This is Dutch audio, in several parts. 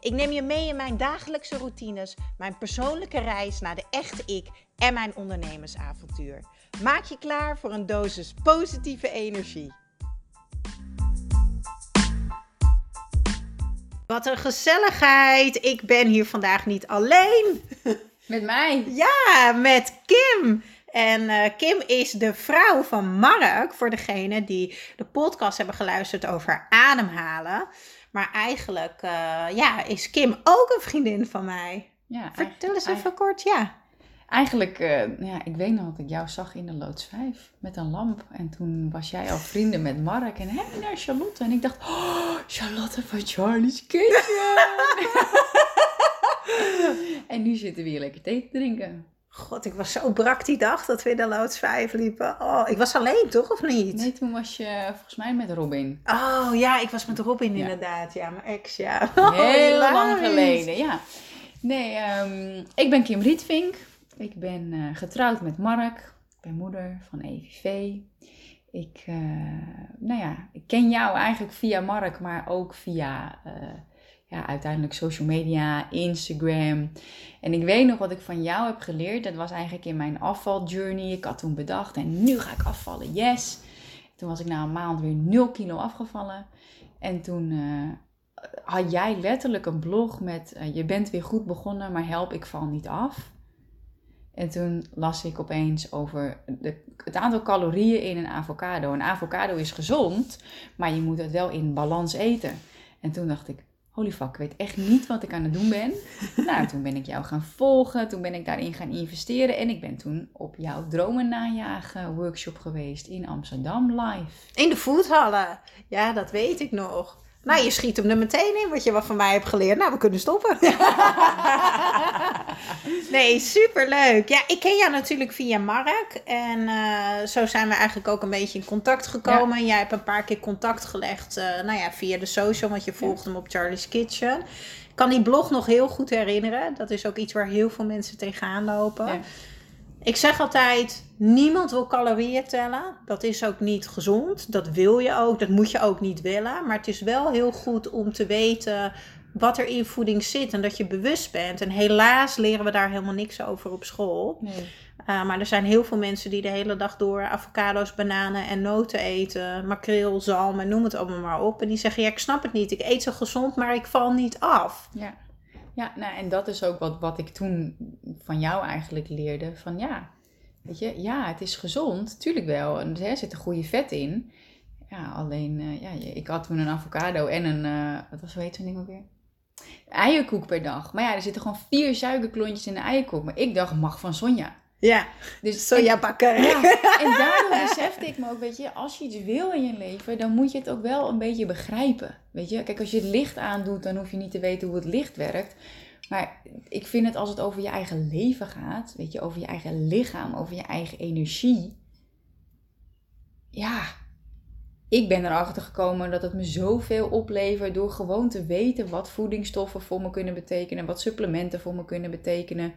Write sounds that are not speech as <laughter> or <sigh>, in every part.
Ik neem je mee in mijn dagelijkse routines, mijn persoonlijke reis naar de echte ik en mijn ondernemersavontuur. Maak je klaar voor een dosis positieve energie. Wat een gezelligheid! Ik ben hier vandaag niet alleen. <laughs> Met mij? Ja, met Kim. En uh, Kim is de vrouw van Mark, voor degene die de podcast hebben geluisterd over ademhalen. Maar eigenlijk uh, ja, is Kim ook een vriendin van mij. Ja, Vertel eens even kort, ja. Eigenlijk, uh, ja, ik weet nog dat ik jou zag in de loods 5 met een lamp. En toen was jij al vrienden met Mark en hé, naar Charlotte. En ik dacht, oh, Charlotte van Charlie's Kitchen. <laughs> en nu zitten we hier lekker thee te drinken. God, ik was zo brak die dag dat we in de loods 5 liepen. Oh, ik was alleen toch, of niet? Nee, toen was je volgens mij met Robin. Oh ja, ik was met Robin inderdaad. Ja, mijn ex, ja. <laughs> Heel lang geleden, ja. Nee, um, ik ben Kim Rietvink. Ik ben uh, getrouwd met Mark. Ik ben moeder van EVV. Ik, uh, nou ja, ik ken jou eigenlijk via Mark, maar ook via... Uh, ja, uiteindelijk social media, Instagram. En ik weet nog wat ik van jou heb geleerd. Dat was eigenlijk in mijn afvaljourney. Ik had toen bedacht, en nu ga ik afvallen, yes. Toen was ik na een maand weer 0 kilo afgevallen. En toen uh, had jij letterlijk een blog met: uh, Je bent weer goed begonnen, maar help, ik val niet af. En toen las ik opeens over de, het aantal calorieën in een avocado. Een avocado is gezond, maar je moet het wel in balans eten. En toen dacht ik, holy fuck, ik weet echt niet wat ik aan het doen ben. <laughs> nou, toen ben ik jou gaan volgen, toen ben ik daarin gaan investeren en ik ben toen op jouw dromen najagen workshop geweest in Amsterdam live. In de voethallen, ja, dat weet ik nog. Nou, je schiet hem er meteen in wat je wat van mij hebt geleerd. Nou, we kunnen stoppen. <laughs> nee, superleuk. Ja, ik ken jou natuurlijk via Mark. En uh, zo zijn we eigenlijk ook een beetje in contact gekomen. Ja. Jij hebt een paar keer contact gelegd, uh, nou ja, via de social, want je volgt ja. hem op Charlie's Kitchen. Ik kan die blog nog heel goed herinneren. Dat is ook iets waar heel veel mensen tegenaan lopen. Ja. Ik zeg altijd, niemand wil calorieën tellen. Dat is ook niet gezond. Dat wil je ook. Dat moet je ook niet willen. Maar het is wel heel goed om te weten wat er in voeding zit en dat je bewust bent. En helaas leren we daar helemaal niks over op school. Nee. Uh, maar er zijn heel veel mensen die de hele dag door avocado's, bananen en noten eten. Makreel, zalm en noem het allemaal maar op. En die zeggen, ja ik snap het niet. Ik eet zo gezond, maar ik val niet af. Ja. Ja, nou, en dat is ook wat, wat ik toen van jou eigenlijk leerde. Van ja, weet je, ja, het is gezond, tuurlijk wel. En er zit een goede vet in. Ja, alleen, uh, ja, ik had toen een avocado en een, uh, wat was, ding ook weer? Eierkoek per dag. Maar ja, er zitten gewoon vier suikerklontjes in de eierkoek. Maar ik dacht, mag van Sonja. Ja, dus sojabakker. Ja, <laughs> en daardoor besefte ik me ook, weet je, als je iets wil in je leven, dan moet je het ook wel een beetje begrijpen. Weet je, kijk, als je het licht aandoet, dan hoef je niet te weten hoe het licht werkt. Maar ik vind het als het over je eigen leven gaat, weet je, over je eigen lichaam, over je eigen energie. Ja, ik ben erachter gekomen dat het me zoveel oplevert door gewoon te weten wat voedingsstoffen voor me kunnen betekenen, wat supplementen voor me kunnen betekenen.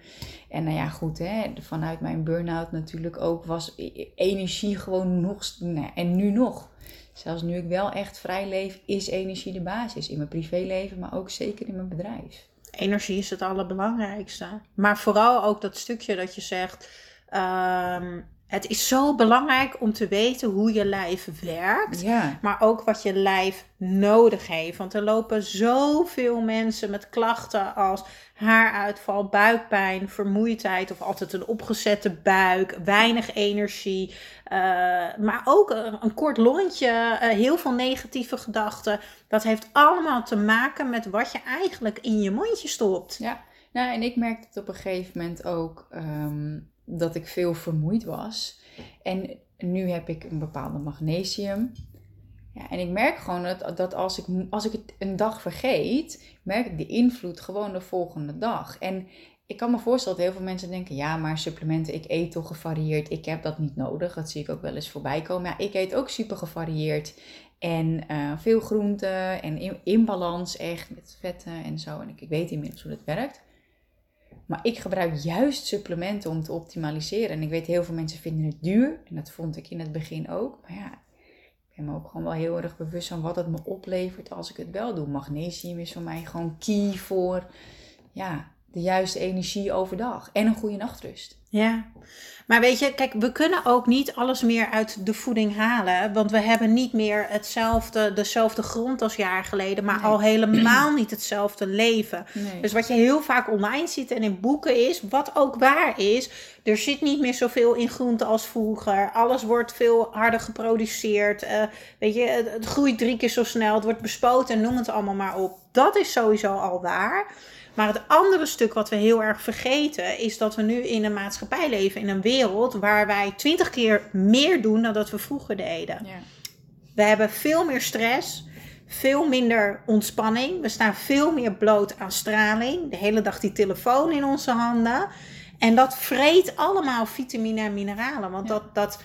En nou ja, goed, hè, vanuit mijn burn-out natuurlijk ook was energie gewoon nog, nou, en nu nog. Zelfs nu ik wel echt vrij leef, is energie de basis in mijn privéleven, maar ook zeker in mijn bedrijf. Energie is het allerbelangrijkste. Maar vooral ook dat stukje dat je zegt. Um, het is zo belangrijk om te weten hoe je lijf werkt, ja. maar ook wat je lijf nodig heeft. Want er lopen zoveel mensen met klachten als haaruitval, buikpijn, vermoeidheid of altijd een opgezette buik, weinig energie, uh, maar ook een, een kort lontje, uh, heel veel negatieve gedachten. Dat heeft allemaal te maken met wat je eigenlijk in je mondje stopt. Ja, nou en ik merkte het op een gegeven moment ook. Um dat ik veel vermoeid was. En nu heb ik een bepaalde magnesium. Ja, en ik merk gewoon dat, dat als, ik, als ik het een dag vergeet, merk ik de invloed gewoon de volgende dag. En ik kan me voorstellen dat heel veel mensen denken: ja, maar supplementen, ik eet toch gevarieerd. Ik heb dat niet nodig. Dat zie ik ook wel eens voorbij komen. Ja, ik eet ook super gevarieerd. En uh, veel groenten en in, in, balans echt met vetten en zo. En ik, ik weet inmiddels hoe dat werkt. Maar ik gebruik juist supplementen om te optimaliseren. En ik weet heel veel mensen vinden het duur. En dat vond ik in het begin ook. Maar ja, ik ben me ook gewoon wel heel erg bewust van wat het me oplevert als ik het wel doe. Magnesium is voor mij gewoon key voor ja, de juiste energie overdag. En een goede nachtrust. Ja, maar weet je, kijk, we kunnen ook niet alles meer uit de voeding halen. Want we hebben niet meer hetzelfde, dezelfde grond als jaar geleden, maar al helemaal niet hetzelfde leven. Dus wat je heel vaak online ziet en in boeken is, wat ook waar is, er zit niet meer zoveel in groente als vroeger. Alles wordt veel harder geproduceerd. Uh, weet je, het, het groeit drie keer zo snel, het wordt bespoten, noem het allemaal maar op. Dat is sowieso al waar. Maar het andere stuk wat we heel erg vergeten is dat we nu in een maatschappij leven, in een wereld waar wij twintig keer meer doen dan dat we vroeger deden. Ja. We hebben veel meer stress, veel minder ontspanning. We staan veel meer bloot aan straling. De hele dag die telefoon in onze handen. En dat vreet allemaal vitamine en mineralen. Want dat, dat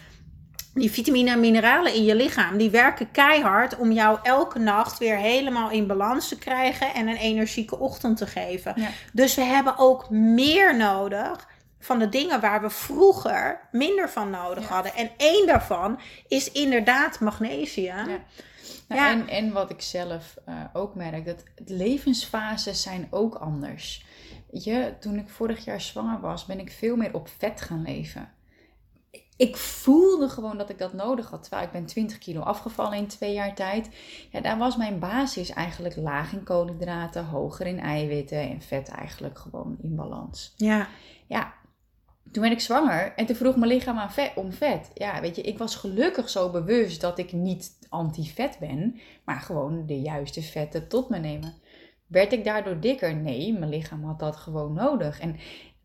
die vitamine en mineralen in je lichaam, die werken keihard om jou elke nacht weer helemaal in balans te krijgen en een energieke ochtend te geven. Dus we hebben ook meer nodig van de dingen waar we vroeger minder van nodig hadden. En één daarvan is inderdaad magnesium. Ja. Nou, en, en wat ik zelf uh, ook merk, dat levensfases zijn ook anders. Je, toen ik vorig jaar zwanger was, ben ik veel meer op vet gaan leven ik voelde gewoon dat ik dat nodig had. Terwijl ik ben 20 kilo afgevallen in twee jaar tijd. Ja, daar was mijn basis eigenlijk laag in koolhydraten, hoger in eiwitten en vet eigenlijk gewoon in balans. Ja. Ja, toen werd ik zwanger en toen vroeg mijn lichaam aan vet, om vet. Ja, weet je, ik was gelukkig zo bewust dat ik niet anti-vet ben, maar gewoon de juiste vetten tot me nemen. Werd ik daardoor dikker? Nee, mijn lichaam had dat gewoon nodig. En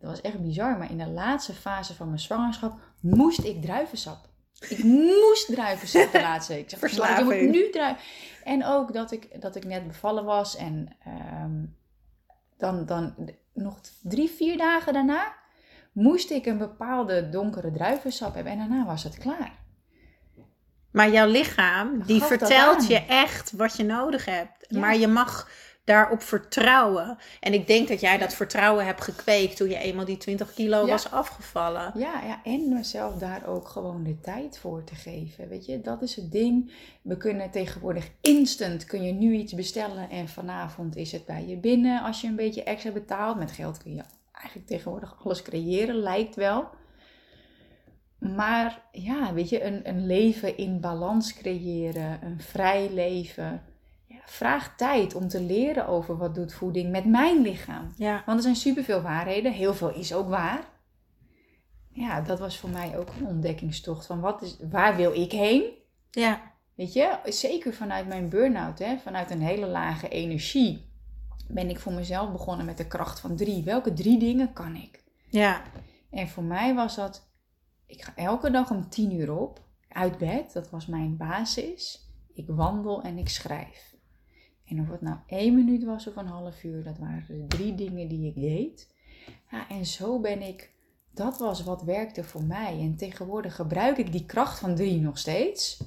dat was echt bizar, maar in de laatste fase van mijn zwangerschap moest ik druivensap. Ik moest druivensap de laatste week. Verslaving. Je moet nu druiven. En ook dat ik, dat ik net bevallen was en ehm, dan, dan nog drie, vier dagen daarna moest ik een bepaalde donkere druivensap hebben en daarna was het klaar. Maar jouw lichaam, die vertelt je echt wat je nodig hebt. Maar je mag daarop vertrouwen. En ik denk dat jij dat vertrouwen hebt gekweekt toen je eenmaal die 20 kilo was afgevallen. Ja, ja, en mezelf daar ook gewoon de tijd voor te geven. Weet je, dat is het ding. We kunnen tegenwoordig instant, kun je nu iets bestellen en vanavond is het bij je binnen. Als je een beetje extra betaalt. Met geld kun je eigenlijk tegenwoordig alles creëren, lijkt wel. Maar ja, weet je, een, een leven in balans creëren, een vrij leven vraag tijd om te leren over wat doet voeding met mijn lichaam. Ja. Want er zijn superveel waarheden. Heel veel is ook waar. Ja, dat was voor mij ook een ontdekkingstocht. Van wat is, waar wil ik heen? Ja. Weet je, zeker vanuit mijn burn-out, hè, vanuit een hele lage energie, ben ik voor mezelf begonnen met de kracht van drie. Welke drie dingen kan ik? Ja. En voor mij was dat, ik ga elke dag om tien uur op, uit bed, dat was mijn basis. Ik wandel en ik schrijf. En of het nou één minuut was of een half uur, dat waren de drie dingen die ik deed. Ja, en zo ben ik, dat was wat werkte voor mij. En tegenwoordig gebruik ik die kracht van drie nog steeds.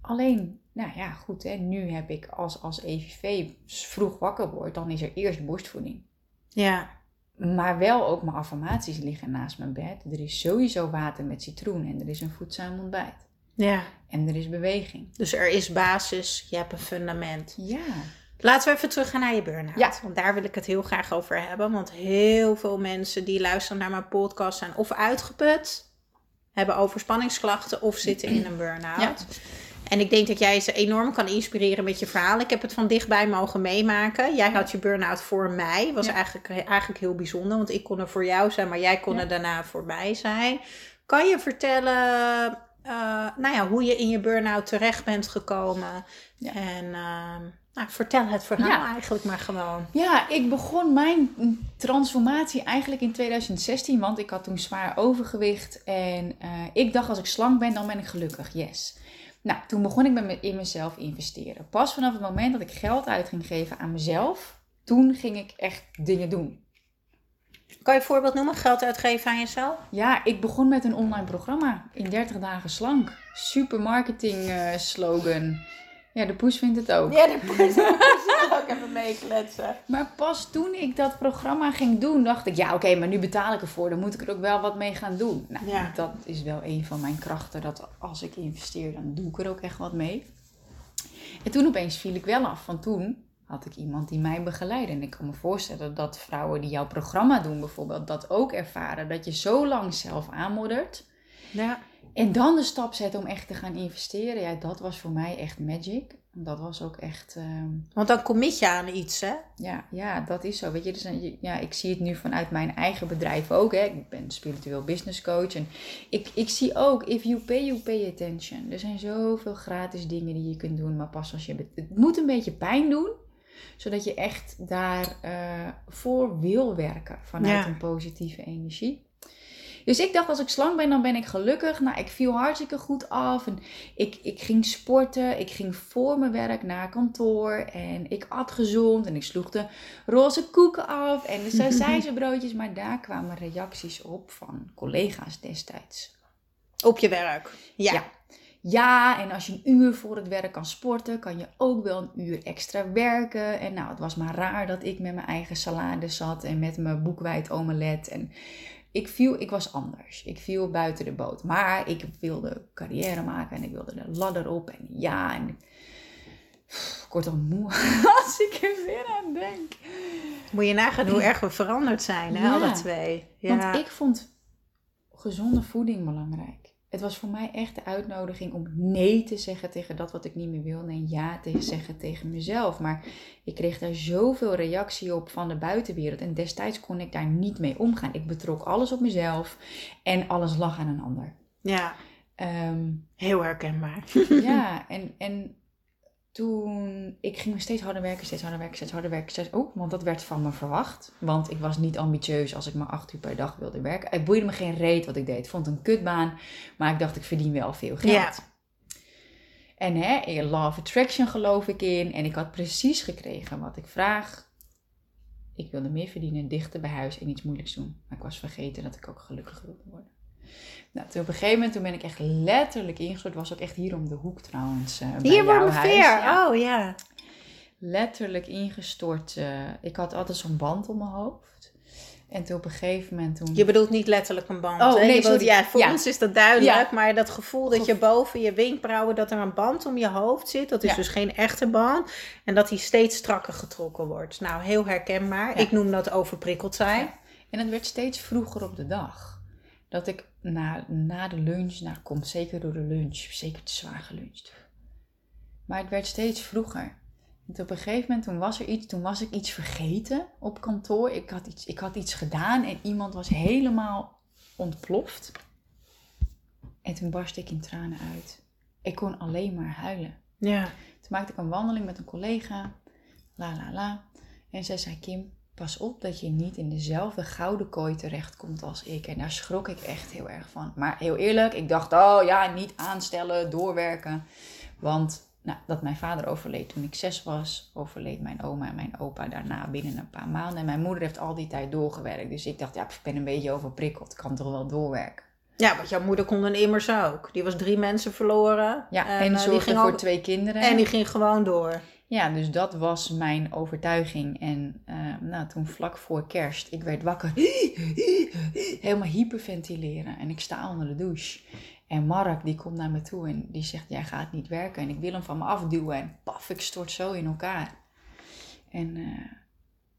Alleen, nou ja, goed, hè, nu heb ik als, als EVV vroeg wakker word, dan is er eerst borstvoeding. Ja. Maar wel ook mijn affirmaties liggen naast mijn bed. Er is sowieso water met citroen en er is een voedzaam ontbijt. Ja. En er is beweging. Dus er is basis, je hebt een fundament. Ja. Laten we even teruggaan naar je burn-out. Ja. Want daar wil ik het heel graag over hebben. Want heel veel mensen die luisteren naar mijn podcast zijn of uitgeput, hebben overspanningsklachten of zitten in een burn-out. Ja. En ik denk dat jij ze enorm kan inspireren met je verhaal. Ik heb het van dichtbij mogen meemaken. Jij had je burn-out voor mij. Was eigenlijk, eigenlijk heel bijzonder. Want ik kon er voor jou zijn, maar jij kon er daarna voor mij zijn. Kan je vertellen uh, nou ja, hoe je in je burn-out terecht bent gekomen. En uh, nou, vertel het verhaal eigenlijk maar gewoon. Ja, ik begon mijn transformatie eigenlijk in 2016, want ik had toen zwaar overgewicht. En uh, ik dacht als ik slank ben, dan ben ik gelukkig. Yes. Nou, toen begon ik met in mezelf investeren. Pas vanaf het moment dat ik geld uit ging geven aan mezelf, toen ging ik echt dingen doen. Kan je een voorbeeld noemen? Geld uitgeven aan jezelf? Ja, ik begon met een online programma. In 30 dagen slank. Super marketing eh, slogan. Ja, de poes vindt het ook. Ja, de poes zit ook even meekletsen. <laughs> Maar pas toen ik dat programma ging doen, dacht ik... Ja, oké, maar nu betaal ik ervoor. Dan moet ik er ook wel wat mee gaan doen. Nou, Ja. dat is wel een van mijn krachten. Dat als ik investeer, dan doe ik er ook echt wat mee. En toen opeens viel ik wel af. Want toen had ik iemand die mij begeleidde. En ik kan me voorstellen dat vrouwen die jouw programma doen bijvoorbeeld... dat ook ervaren. Dat je zo lang zelf aanmoddert... Ja. En dan de stap zetten om echt te gaan investeren. Ja, dat was voor mij echt magic. Dat was ook echt... ehm, Want dan commit je aan iets, hè? ja, ja, dat is zo. Weet je, dus, ja, ik zie het nu vanuit mijn eigen bedrijf ook. Hè. Ik ben spiritueel business coach. En ik, ik zie ook, if you pay, you pay attention. Er zijn zoveel gratis dingen die je kunt doen. Maar pas als je... Het moet een beetje pijn doen. Zodat je echt daarvoor voor wil werken. Vanuit Ja. een positieve energie. Dus ik dacht, als ik slank ben, dan ben ik gelukkig. Nou, ik viel hartstikke goed af. En ik, ik ging sporten. Ik ging voor mijn werk naar kantoor. En ik at gezond. En ik sloeg de roze koeken af. En de <laughs> sausijzenbroodjes. Maar daar kwamen reacties op van collega's destijds. Op je werk. Ja. Ja. Ja, en als je een uur voor het werk kan sporten, kan je ook wel een uur extra werken. En nou, het was maar raar dat ik met mijn eigen salade zat en met mijn boekwijd omelet. En ik viel, ik was anders. Ik viel buiten de boot. Maar ik wilde carrière maken en ik wilde de ladder op. En ja, en Pff, kortom moe <laughs> als ik er weer aan denk. Moet je nagaan hoe erg we veranderd zijn, hè, Ja. alle twee. Ja. Want ik vond gezonde voeding belangrijk. Het was voor mij echt de uitnodiging om nee te zeggen tegen dat wat ik niet meer wilde. En ja te zeggen tegen mezelf. Maar ik kreeg daar zoveel reactie op van de buitenwereld. En destijds kon ik daar niet mee omgaan. Ik betrok alles op mezelf. En alles lag aan een ander. ja, Ehm, heel herkenbaar. ja, en, en toen, ik ging steeds harder werken, steeds harder werken, steeds harder werken. Steeds, oh, want dat werd van me verwacht. Want ik was niet ambitieus als ik maar acht uur per dag wilde werken. Het boeide me geen reet wat ik deed. Ik vond het een kutbaan, maar ik dacht ik verdien wel veel geld. Ja. En hè, in Law of Attraction geloof ik in. En ik had precies gekregen wat ik vraag. Ik wilde meer verdienen, dichter bij huis en iets moeilijks doen. Maar ik was vergeten dat ik ook gelukkig wilde worden. Nou, toen op een gegeven moment toen ben ik echt letterlijk ingestort. Was ook echt hier om de hoek trouwens. bij Hier jouw ongeveer. huis. Ja, Oh ja. letterlijk ingestort. eh, ik had altijd zo'n band om mijn hoofd. En toen op een gegeven moment toen... Je bedoelt niet letterlijk een band. Oh, hè? nee, bedoelt- ja, voor Ja. ons is dat duidelijk. Ja. Maar dat gevoel dat je boven je wenkbrauwen, dat er een band om je hoofd zit. Dat is Ja. dus geen echte band. En dat die steeds strakker getrokken wordt. Nou, heel herkenbaar. Ik noem dat overprikkeld zijn. En het werd steeds vroeger op de dag. Dat ik na, na de lunch, nou komt zeker door de lunch, zeker te zwaar geluncht. Maar het werd steeds vroeger. En op een gegeven moment, toen was er iets, toen was ik iets vergeten op kantoor. Ik had iets, ik had iets gedaan en iemand was helemaal ontploft. En toen barstte ik in tranen uit. Ik kon alleen maar huilen. Ja. Toen maakte ik een wandeling met een collega. La la la. En zij zei: Kim, pas op dat je niet in dezelfde gouden kooi terechtkomt als ik. En daar schrok ik echt heel erg van. Maar heel eerlijk, ik dacht: oh ja, niet aanstellen, doorwerken. Want nou, dat mijn vader overleed toen ik zes was, overleed mijn oma en mijn opa daarna binnen een paar maanden. En mijn moeder heeft al die tijd doorgewerkt. Dus ik dacht: ja, ik ben een beetje overprikkeld, ik kan toch wel doorwerken. Ja, want jouw moeder kon dan immers ook. Die was drie mensen verloren. Ja, en, eh, die zorgde ging voor twee kinderen. En die ging gewoon door. Ja, dus dat was mijn overtuiging. En eh, nou, toen vlak voor kerst, ik werd wakker, <gasps> helemaal hyperventileren. En ik sta onder de douche. En Mark, die komt naar me toe en die zegt, jij gaat niet werken. En ik wil hem van me afduwen en paf, ik stort zo in elkaar. En eh,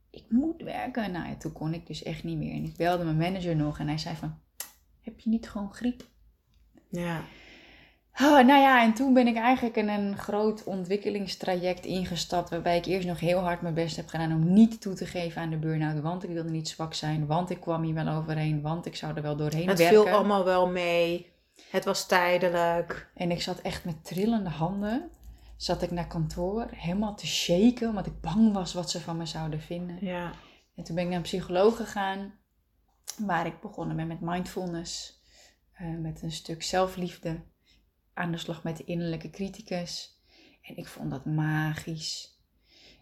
ik moet werken. Nou, toen kon ik dus echt niet meer. En ik belde mijn manager nog en hij zei van, heb je niet gewoon griep? Ja. Oh, nou ja, en toen ben ik eigenlijk in een groot ontwikkelingstraject ingestapt. Waarbij ik eerst nog heel hard mijn best heb gedaan om niet toe te geven aan de burn-out. Want ik wilde niet zwak zijn. Want ik kwam hier wel overheen. Want ik zou er wel doorheen Het werken. viel allemaal wel mee. Het was tijdelijk. En ik zat echt met trillende handen. Zat ik naar kantoor. Helemaal te shaken. Omdat ik bang was wat ze van me zouden vinden. Ja. En toen ben ik naar een psycholoog gegaan. Waar ik begonnen ben met mindfulness. eh, met een stuk zelfliefde. Aan de slag met de innerlijke criticus. En ik vond dat magisch.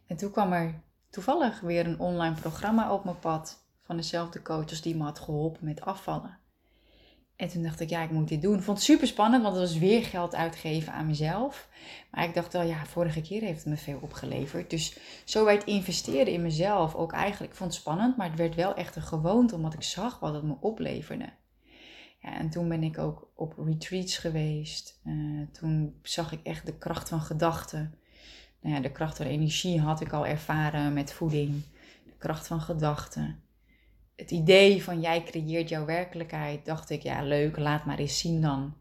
En toen kwam er toevallig weer een online programma op mijn pad. Van dezelfde coach als die me had geholpen met afvallen. En toen dacht ik, ja, ik moet dit doen. Ik vond het super spannend, want het was weer geld uitgeven aan mezelf. Maar ik dacht wel, ja, vorige keer heeft het me veel opgeleverd. Dus zo werd investeren in mezelf ook eigenlijk, ik vond het spannend, maar het werd wel echt een gewoonte, omdat ik zag wat het me opleverde. En toen ben ik ook op retreats geweest. Uh, toen zag ik echt de kracht van gedachten. Nou ja, de kracht van energie had ik al ervaren met voeding. De kracht van gedachten het idee van jij creëert jouw werkelijkheid, dacht ik, ja leuk, laat maar eens zien dan.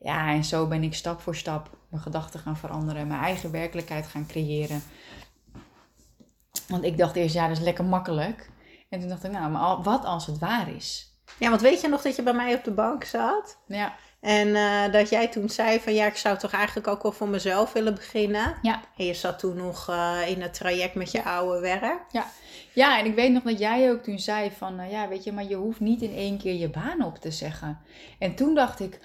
Ja, en zo ben ik stap voor stap mijn gedachten gaan veranderen, mijn eigen werkelijkheid gaan creëren. Want ik dacht eerst, ja, dat is lekker makkelijk. En toen dacht ik, nou, maar wat als het waar is? Ja, want weet je nog dat je bij mij op de bank zat? Ja. En uh, dat jij toen zei van ja, ik zou toch eigenlijk ook wel voor mezelf willen beginnen. Ja. En je zat toen nog uh, in het traject met je oude werk. Ja. ja, en ik weet nog dat jij ook toen zei van uh, ja, weet je, maar je hoeft niet in één keer je baan op te zeggen. En toen dacht ik,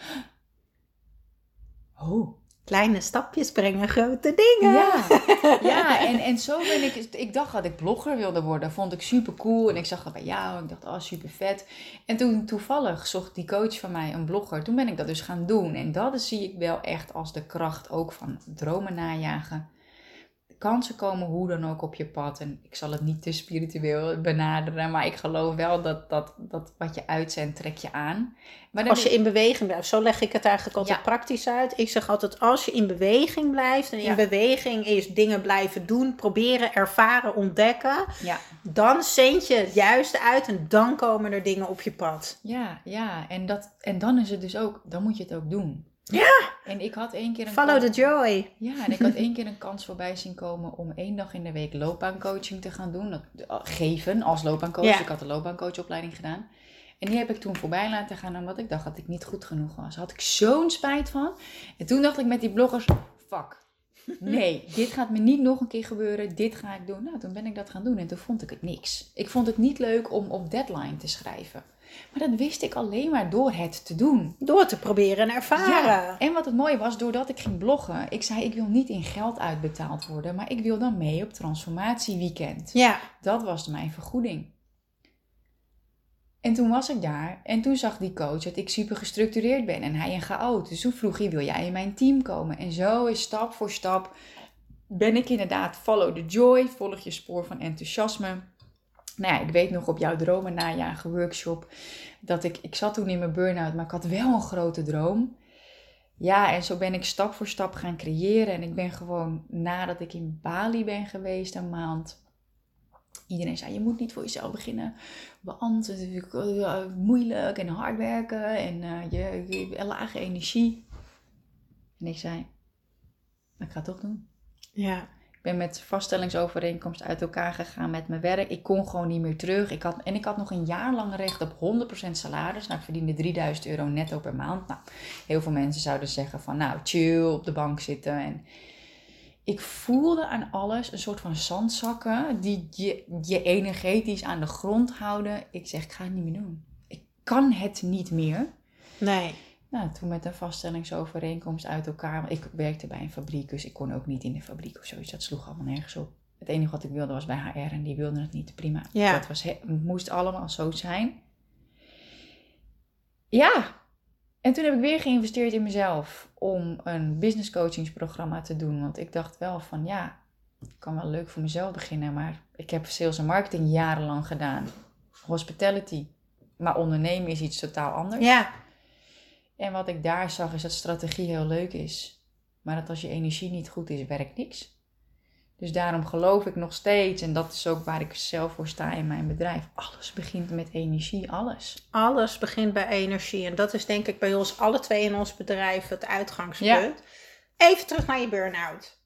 oh, kleine stapjes brengen grote dingen. Ja, <laughs> ja en, en zo ben ik. Ik dacht dat ik blogger wilde worden. Vond ik super cool. En ik zag dat bij jou. Ik dacht, oh, super vet. En toen toevallig zocht die coach van mij een blogger. Toen ben ik dat dus gaan doen. En dat zie ik wel echt als de kracht ook van dromen najagen kansen komen hoe dan ook op je pad. En ik zal het niet te spiritueel benaderen, maar ik geloof wel dat, dat, dat wat je uitzendt, trek je aan. Maar als je in beweging blijft, zo leg ik het eigenlijk altijd praktisch uit. Ik zeg altijd, als je in beweging blijft en in beweging is dingen blijven doen, proberen, ervaren, ontdekken, ja. dan zend je het juiste uit en dan komen er dingen op je pad. Ja, ja. En, dat, en dan is het dus ook, dan moet je het ook doen. Ja! En ik had één keer een Follow the joy. Ja, en ik had één keer een kans voorbij zien komen om één dag in de week loopbaancoaching te gaan doen. Dat, eh, geven als loopbaancoach. Ik had de loopbaancoachopleiding gedaan. En die heb ik toen voorbij laten gaan omdat ik dacht dat ik niet goed genoeg was. Had ik zo'n spijt van. En toen dacht ik met die bloggers, fuck. Nee, <laughs> dit gaat me niet nog een keer gebeuren. Dit ga ik doen. Nou, toen ben ik dat gaan doen en toen vond ik het niks. Ik vond het niet leuk om op deadline te schrijven. Maar dat wist ik alleen maar door het te doen. Door te proberen en ervaren. Ja. En wat het mooie was, doordat ik ging bloggen, ik zei ik wil niet in geld uitbetaald worden, maar ik wil dan mee op transformatieweekend. Ja. Dat was mijn vergoeding. En toen was ik daar en toen zag die coach dat ik super gestructureerd ben en hij een chaot. Dus toen vroeg hij, wil jij in mijn team komen? En zo is stap voor stap ben ik inderdaad follow the joy, volg je spoor van enthousiasme nou ja, ik weet nog op jouw dromen najagen workshop dat ik, ik zat toen in mijn burn-out, maar ik had wel een grote droom. Ja, en zo ben ik stap voor stap gaan creëren. En ik ben gewoon, nadat ik in Bali ben geweest een maand, iedereen zei, je moet niet voor jezelf beginnen. Want het is natuurlijk moeilijk en hard werken en uh, je, je, lage energie. En ik zei, ik ga het toch doen. Ja. Met vaststellingsovereenkomst uit elkaar gegaan met mijn werk. Ik kon gewoon niet meer terug. Ik had, en ik had nog een jaar lang recht op 100% salaris. Nou, ik verdiende 3000 euro netto per maand. Nou, heel veel mensen zouden zeggen van nou, chill, op de bank zitten. En ik voelde aan alles een soort van zandzakken die je, je energetisch aan de grond houden. Ik zeg, ik ga het niet meer doen. Ik kan het niet meer. Nee. Nou, toen met een vaststellingsovereenkomst uit elkaar. Ik werkte bij een fabriek, dus ik kon ook niet in de fabriek of zoiets. Dat sloeg allemaal nergens op. Het enige wat ik wilde was bij HR en die wilden het niet. Prima. Ja. Dat was, het moest allemaal zo zijn. Ja. En toen heb ik weer geïnvesteerd in mezelf om een business coachingsprogramma te doen. Want ik dacht wel van ja, ik kan wel leuk voor mezelf beginnen. Maar ik heb sales en marketing jarenlang gedaan. Hospitality. Maar ondernemen is iets totaal anders. Ja. En wat ik daar zag is dat strategie heel leuk is. Maar dat als je energie niet goed is, werkt niks. Dus daarom geloof ik nog steeds, en dat is ook waar ik zelf voor sta in mijn bedrijf. Alles begint met energie, alles. Alles begint bij energie. En dat is denk ik bij ons alle twee in ons bedrijf het uitgangspunt. Even terug naar je burn-out.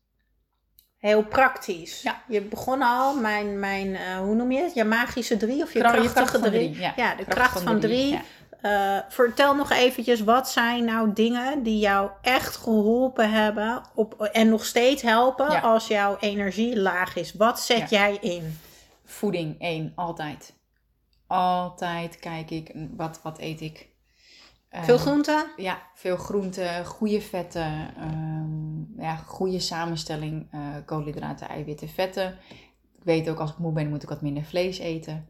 Heel praktisch. Ja. Je begon al, mijn, mijn uh, hoe noem je het? Je magische drie of je krachtige kracht drie? drie. Ja. ja, de kracht, kracht van drie. drie. Uh, vertel nog eventjes, wat zijn nou dingen die jou echt geholpen hebben op, en nog steeds helpen als jouw energie laag is? Wat zet jij in? Voeding, één, altijd. Altijd kijk ik, wat, wat eet ik? Veel groenten? Ja, veel groenten, goede vetten, um, ja, goede samenstelling, uh, koolhydraten, eiwitten, vetten. Ik weet ook als ik moe ben, moet ik wat minder vlees eten.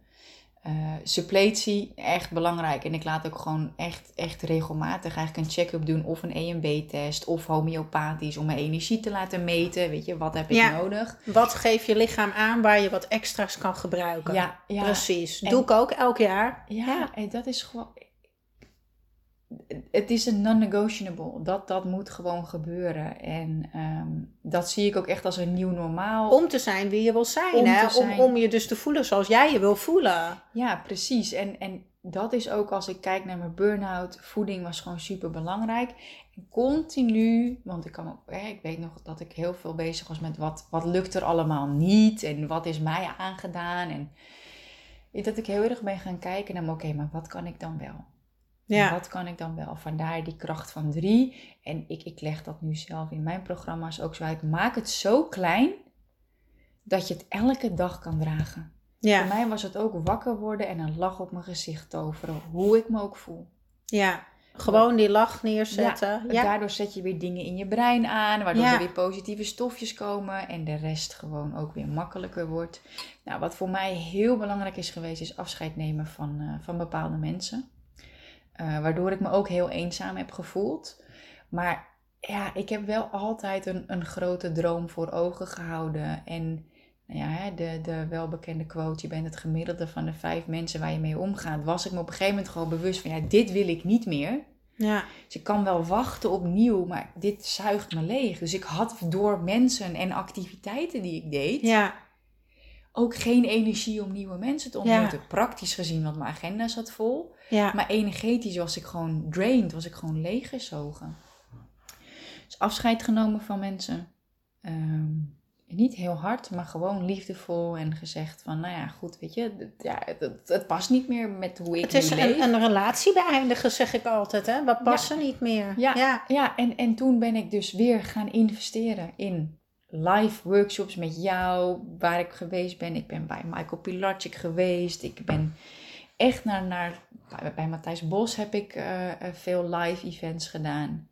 Uh, suppletie, echt belangrijk. En ik laat ook gewoon echt, echt regelmatig eigenlijk een check-up doen. Of een EMB-test of homeopathisch om mijn energie te laten meten. Weet je, wat heb ik nodig? Wat geeft je lichaam aan waar je wat extra's kan gebruiken? Ja, ja. precies. Doe ik ook elk jaar. Ja, ja, en dat is gewoon het is een non-negotiable. Dat, dat moet gewoon gebeuren. En ehm, dat zie ik ook echt als een nieuw normaal. Om te zijn wie je wil zijn. Om, hè? Om, om je dus te voelen zoals jij je wil voelen. Ja, precies. En, en dat is ook als ik kijk naar mijn burn-out. Voeding was gewoon super belangrijk. En continu, want ik, kan hè, ik weet nog dat ik heel veel bezig was met wat, wat lukt er allemaal niet. En wat is mij aangedaan. En dat ik heel erg ben gaan kijken naar, oké, maar wat kan ik dan wel? Ja. wat kan ik dan wel? Vandaar die kracht van drie. En ik, ik leg dat nu zelf in mijn programma's ook zo uit. Maak het zo klein dat je het elke dag kan dragen. Ja. Voor mij was het ook wakker worden en een lach op mijn gezicht toveren. Hoe ik me ook voel. Ja, gewoon die lach neerzetten. Ja, Daardoor zet je weer dingen in je brein aan, waardoor er weer positieve stofjes komen en de rest gewoon ook weer makkelijker wordt. Nou, wat voor mij heel belangrijk is geweest, is afscheid nemen van, uh, van bepaalde mensen. Uh, waardoor ik me ook heel eenzaam heb gevoeld. Maar ja, ik heb wel altijd een, een grote droom voor ogen gehouden. En nou ja, de, de welbekende quote, je bent het gemiddelde van de vijf mensen waar je mee omgaat. Was ik me op een gegeven moment gewoon bewust van, ja, dit wil ik niet meer. Ja. Dus ik kan wel wachten opnieuw, maar dit zuigt me leeg. Dus ik had door mensen en activiteiten die ik deed, ja. Ook geen energie om nieuwe mensen te ontmoeten. Praktisch gezien, want mijn agenda zat vol. Ja. Maar energetisch was ik gewoon drained, was ik gewoon leeggezogen. Dus afscheid genomen van mensen. Ehm, niet heel hard, maar gewoon liefdevol en gezegd van, nou ja, goed, weet je, ja, het, het, past niet meer met hoe ik Het is een, een, relatie beëindigen, zeg ik altijd, hè. We passen niet meer. Ja, ja. ja en, en toen ben ik dus weer gaan investeren in live workshops met jou, waar ik geweest ben. Ik ben bij Michael Pilarczyk geweest. Ik ben echt naar, naar bij Matthijs Bos heb ik uh, veel live events gedaan.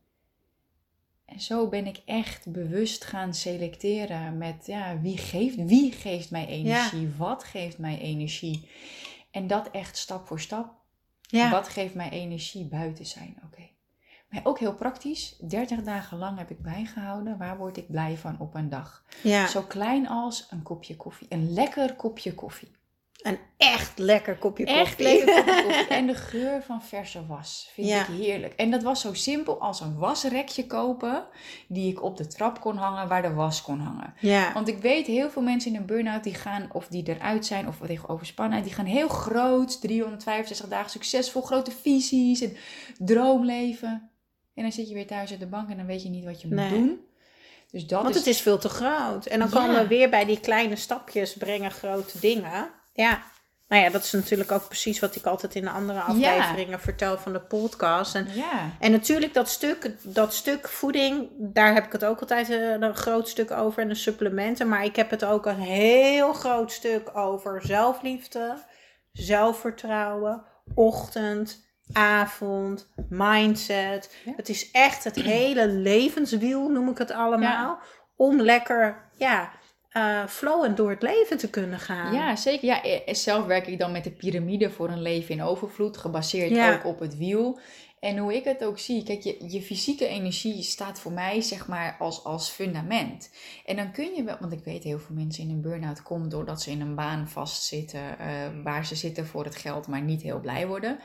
En zo ben ik echt bewust gaan selecteren met ja, wie, geeft, wie geeft mij energie, wat geeft mij energie. En dat echt stap voor stap. Ja. Wat geeft mij energie buiten zijn? Oké. Maar ook heel praktisch, 30 dagen lang heb ik bijgehouden. Waar word ik blij van op een dag? Ja. Zo klein als een kopje koffie. Een lekker kopje koffie. Een echt lekker kopje koffie. Echt lekker kopje <laughs> koffie. En de geur van verse was vind ik heerlijk. En dat was zo simpel als een wasrekje kopen die ik op de trap kon hangen waar de was kon hangen. Ja. Want ik weet heel veel mensen in een burn-out die gaan of die eruit zijn of tegen overspannenheid, die gaan heel groot, 365 dagen succesvol, grote visies en droomleven. En dan zit je weer thuis op de bank en dan weet je niet wat je moet doen. Dus dat Want het is veel te groot. En dan komen we weer bij die kleine stapjes brengen grote dingen. Ja. Nou ja, dat is natuurlijk ook precies wat ik altijd in de andere afleveringen vertel van de podcast. En, ja. en natuurlijk dat stuk, dat stuk voeding, daar heb ik het ook altijd eh, een, groot stuk over en de supplementen. Maar ik heb het ook een heel groot stuk over zelfliefde, zelfvertrouwen, ochtend, avond, mindset. Het is echt het hele levenswiel, noem ik het allemaal. Om lekker, ja, uh, flowend door het leven te kunnen gaan. Ja, zeker. Ja, eh, eh, zelf werk ik dan met de piramide voor een leven in overvloed, gebaseerd ook op het wiel. En hoe ik het ook zie, kijk, je, je fysieke energie staat voor mij zeg maar als, als fundament. En dan kun je wel, want ik weet heel veel mensen in een burn-out komen doordat ze in een baan vastzitten, uh, waar ze zitten voor het geld, maar niet heel blij worden.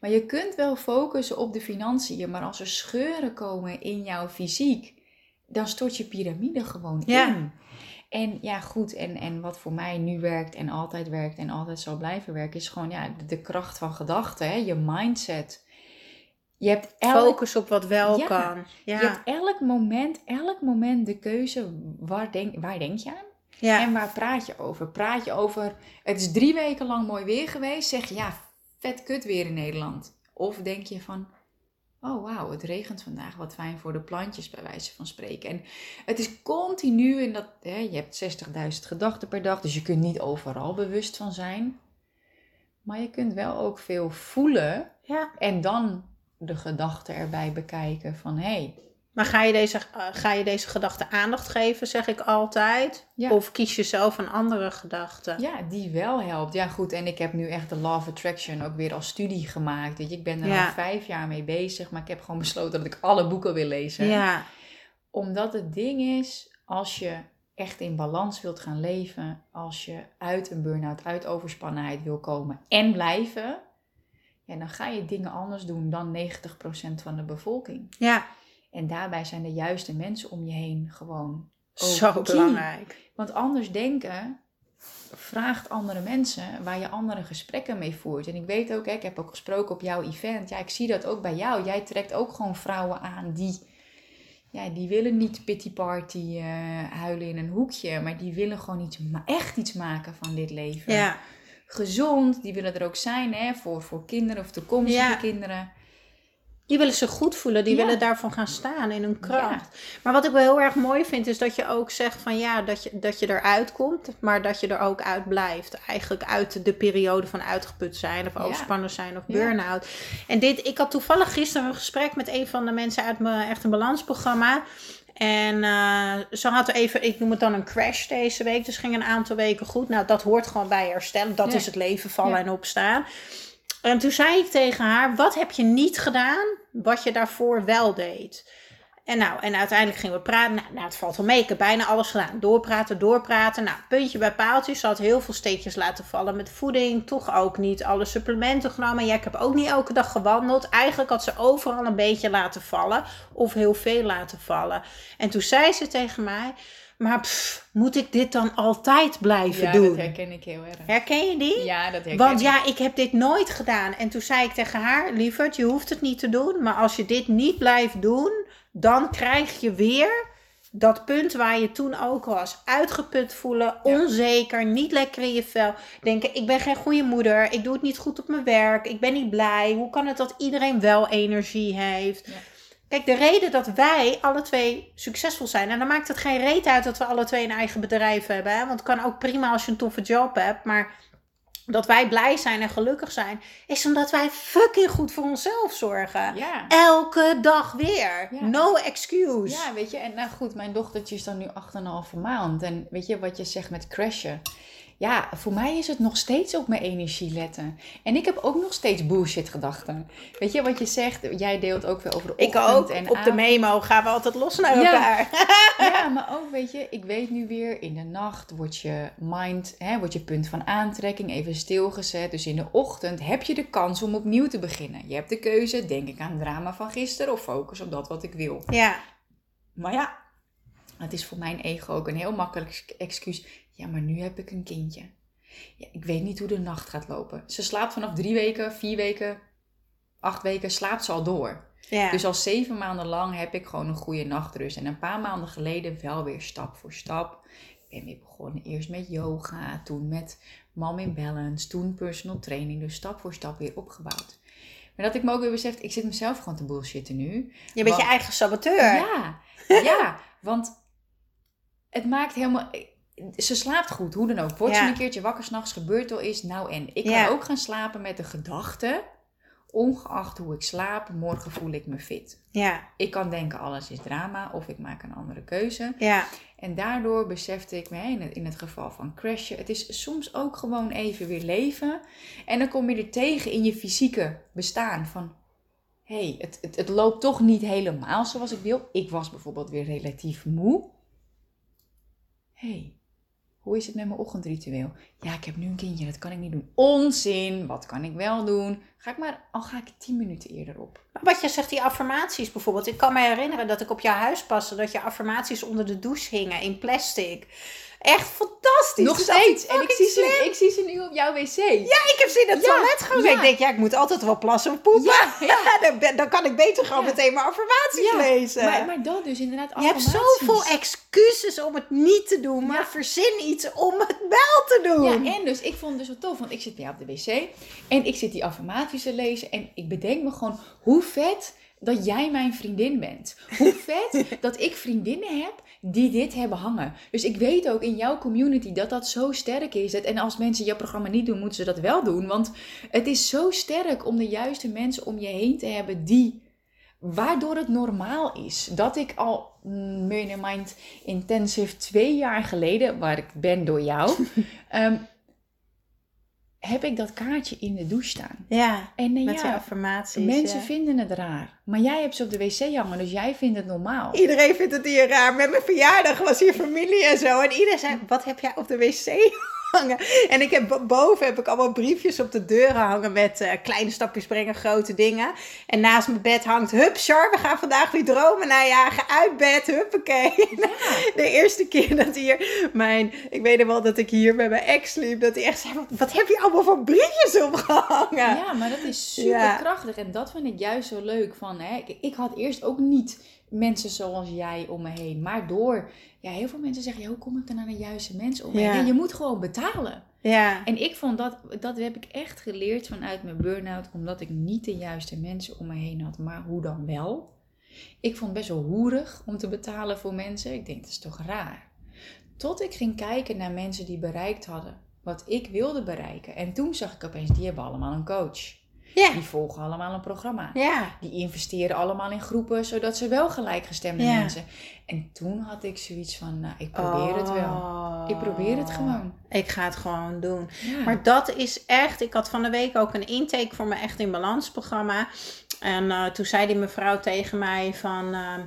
Maar je kunt wel focussen op de financiën, maar als er scheuren komen in jouw fysiek, dan stort je piramide gewoon in. En ja, goed. En, en wat voor mij nu werkt en altijd werkt en altijd zal blijven werken, is gewoon ja, de, kracht van gedachten, je mindset. Je hebt elk, focus op wat wel kan. Ja. Je hebt elk moment, elk moment de keuze waar denk, waar denk je aan? Ja. En waar praat je over? Praat je over, het is drie weken lang mooi weer geweest, zeg je ja, vet kut weer in Nederland. Of denk je van, Oh wauw, het regent vandaag, wat fijn voor de plantjes bij wijze van spreken. En het is continu in dat, hè, je hebt 60.000 gedachten per dag, dus je kunt niet overal bewust van zijn. Maar je kunt wel ook veel voelen ja. en dan de gedachten erbij bekijken van hé, hey, Maar ga je deze, uh, ga je deze gedachte aandacht geven, zeg ik altijd? Ja. Of kies je zelf een andere gedachte? Ja, die wel helpt. Ja, goed. En ik heb nu echt de Law of Attraction ook weer als studie gemaakt. Weet je, ik ben er Ja. al vijf jaar mee bezig. Maar ik heb gewoon besloten dat ik alle boeken wil lezen. Ja, Omdat het ding is, als je echt in balans wilt gaan leven, als je uit een burn-out, uit overspannenheid wil komen en blijven, ja, dan ga je dingen anders doen dan 90% van de bevolking. ja. En daarbij zijn de juiste mensen om je heen gewoon zo key. belangrijk. Want anders denken vraagt andere mensen waar je andere gesprekken mee voert. En ik weet ook, hè, ik heb ook gesproken op jouw event. Ja, ik zie dat ook bij jou. Jij trekt ook gewoon vrouwen aan die, ja, die willen niet pity party eh, huilen in een hoekje. Maar die willen gewoon iets, echt iets maken van dit leven. Ja, Gezond, die willen er ook zijn hè, voor, voor kinderen of toekomstige Ja. kinderen. die willen zich goed voelen. Die Ja. willen daarvan gaan staan in hun kracht. Maar wat ik wel heel erg mooi vind, is dat je ook zegt van ja, dat je, dat je eruit komt, maar dat je er ook uit blijft. Eigenlijk uit de periode van uitgeput zijn of overspannen zijn of burn-out. En dit, ik had toevallig gisteren een gesprek met een van de mensen uit mijn Echt een Balansprogramma. En eh, ze had even, ik noem het dan een crash deze week. Dus ging een aantal weken goed. Nou, dat hoort gewoon bij herstellen. Dat Ja. is het leven, vallen Ja. en opstaan. En toen zei ik tegen haar: Wat heb je niet gedaan wat je daarvoor wel deed? En nou, en uiteindelijk gingen we praten. Nou, nou, het valt wel mee. Ik heb bijna alles gedaan. Doorpraten, doorpraten. Nou, puntje bij paaltje. Ze had heel veel steekjes laten vallen met voeding. Toch ook niet alle supplementen genomen. Ja, ik heb ook niet elke dag gewandeld. Eigenlijk had ze overal een beetje laten vallen. Of heel veel laten vallen. En toen zei ze tegen mij: Maar pff, moet ik dit dan altijd blijven Ja, doen? dat herken ik heel erg. Herken je die? Ja, dat herken Want ik. ja, ik heb dit nooit gedaan. En toen zei ik tegen haar, lieverd, je hoeft het niet te doen. Maar als je dit niet blijft doen, dan krijg je weer dat punt waar je toen ook was. Uitgeput voelen, onzeker, niet lekker in je vel. Denken, ik ben geen goede moeder, ik doe het niet goed op mijn werk, ik ben niet blij. Hoe kan het dat iedereen wel energie heeft? Ja. Kijk, de reden dat wij alle twee succesvol zijn, en dan maakt het geen reet uit dat we alle twee een eigen bedrijf hebben. Hè? Want het kan ook prima als je een toffe job hebt, maar dat wij blij zijn en gelukkig zijn, is omdat wij fucking goed voor onszelf zorgen. Ja. Elke dag weer. Ja. No excuse. Ja, weet je, en nou goed, mijn dochtertje is dan nu 8,5 maand. En weet je wat je zegt met crashen? Ja, voor mij is het nog steeds op mijn energie letten. En ik heb ook nog steeds bullshit gedachten. Weet je wat je zegt? Jij deelt ook weer over de Ik ochtend ook. en Op de memo gaan we altijd los naar Ja. elkaar. <laughs> Ja, <laughs> maar ook weet je, ik weet nu weer, in de nacht wordt je mind, hè, wordt je punt van aantrekking even stilgezet. Dus in de ochtend heb je de kans om opnieuw te beginnen. Je hebt de keuze, denk ik aan het drama van gisteren of focus op dat wat ik wil. Ja. Maar ja, het is voor mijn ego ook een heel makkelijk excuus. Ja, maar nu heb ik een kindje. Ja, ik weet niet hoe de nacht gaat lopen. Ze slaapt vanaf drie weken, vier weken, acht weken, slaapt ze al door. ja. Dus al zeven maanden lang heb ik gewoon een goede nachtrust. En een paar maanden geleden wel weer stap voor stap. Ik ben weer begonnen eerst met yoga, toen met Mom in Balance, toen personal training. Dus stap voor stap weer opgebouwd. Maar dat ik me ook weer besef, ik zit mezelf gewoon te bullshitten nu. je bent je eigen saboteur. Ja, ja, want het maakt helemaal... Ze slaapt goed, hoe dan ook. Wordt ze een keertje wakker s'nachts, gebeurt al iets. Nou en, ik Ja. kan ook gaan slapen met de gedachte... Ongeacht hoe ik slaap, morgen voel ik me fit. Ja. Ik kan denken alles is drama of ik maak een andere keuze. Ja. En daardoor besefte ik me in het, in het geval van crashen. Het is soms ook gewoon even weer leven. En dan kom je er tegen in je fysieke bestaan van... Hé, hey, het, het, het loopt toch niet helemaal zoals ik wil. Ik was bijvoorbeeld weer relatief moe. Hé, hey, hoe is het met mijn ochtendritueel? Ja, ik heb nu een kindje, dat kan ik niet doen. Onzin, wat kan ik wel doen? Ga ik maar, al ga ik tien minuten eerder op. Wat je zegt, die affirmaties bijvoorbeeld. Ik kan me herinneren dat ik op jouw huis paste, dat je affirmaties onder de douche hingen in plastic. Echt fantastisch. Nog Dus steeds. En ik zie, ze, ik zie ze nu op jouw wc. Ja, ik heb ze in het Ja, toilet gezet. ja. Ik denk, ja, ik moet altijd wel plassen of poepen. Ja, <laughs> dan, dan kan ik beter gewoon meteen mijn affirmaties Ja, lezen. Maar, maar dat dus inderdaad je hebt affirmaties. zoveel excuses om het niet te doen, maar verzin iets om het wel te doen. Ja, en dus ik vond het dus wel tof, want ik zit bij jou op de wc en ik zit die affirmaties te lezen en ik bedenk me gewoon hoe vet dat jij mijn vriendin bent. Hoe <laughs> vet dat ik vriendinnen heb die dit hebben hangen. Dus ik weet ook in jouw community dat dat zo sterk is. En als mensen jouw programma niet doen, moeten ze dat wel doen. Want het is zo sterk om de juiste mensen om je heen te hebben die waardoor het normaal is. Dat ik al mm, Millionaire Mind Intensive twee jaar geleden, waar ik ben door jou, <laughs> ehm, heb ik dat kaartje in de douche staan. Ja, En eh, met ja, affirmaties. mensen ja. vinden het raar. Maar jij hebt ze op de wc hangen, dus jij vindt het normaal. Iedereen vindt het hier raar. Met mijn verjaardag was hier familie en zo. En iedereen zei, wat heb jij op de wc hangen? En ik heb bo- boven heb ik allemaal briefjes op de deuren hangen met eh, kleine stapjes brengen, grote dingen. En naast mijn bed hangt, hup Char, we gaan vandaag weer dromen najagen. Uit bed, huppakee. <laughs> De eerste keer dat hier mijn, ik weet nog wel dat ik hier bij mijn ex liep, dat hij echt zei, wat, wat heb je allemaal voor briefjes opgehangen? Ja, maar dat is super Ja. krachtig. En dat vind ik juist zo leuk. Van, hè, ik, ik had eerst ook niet mensen zoals jij om me heen. Maar door, ja, heel veel mensen zeggen, ja, hoe kom ik dan aan de juiste mensen om me heen? Ja. Je moet gewoon betalen. Ja, En ik vond dat, dat heb ik echt geleerd vanuit mijn burn-out. Omdat ik niet de juiste mensen om me heen had. Maar hoe dan wel? Ik vond het best wel hoerig om te betalen voor mensen. Ik denk, dat is toch raar? Tot ik ging kijken naar mensen die bereikt hadden wat ik wilde bereiken. En toen zag ik opeens, die hebben allemaal een coach. Ja, Die volgen allemaal een programma. ja. Die investeren allemaal in groepen, zodat ze wel gelijkgestemde Ja. mensen. En toen had ik zoiets van, nou, ik probeer het wel. Oh. Ik probeer het gewoon. Ik ga het gewoon doen. Maar dat is echt. Ik had van de week ook een intake voor mijn Echt in Balans programma. En eh, toen zei die mevrouw tegen mij van ehm,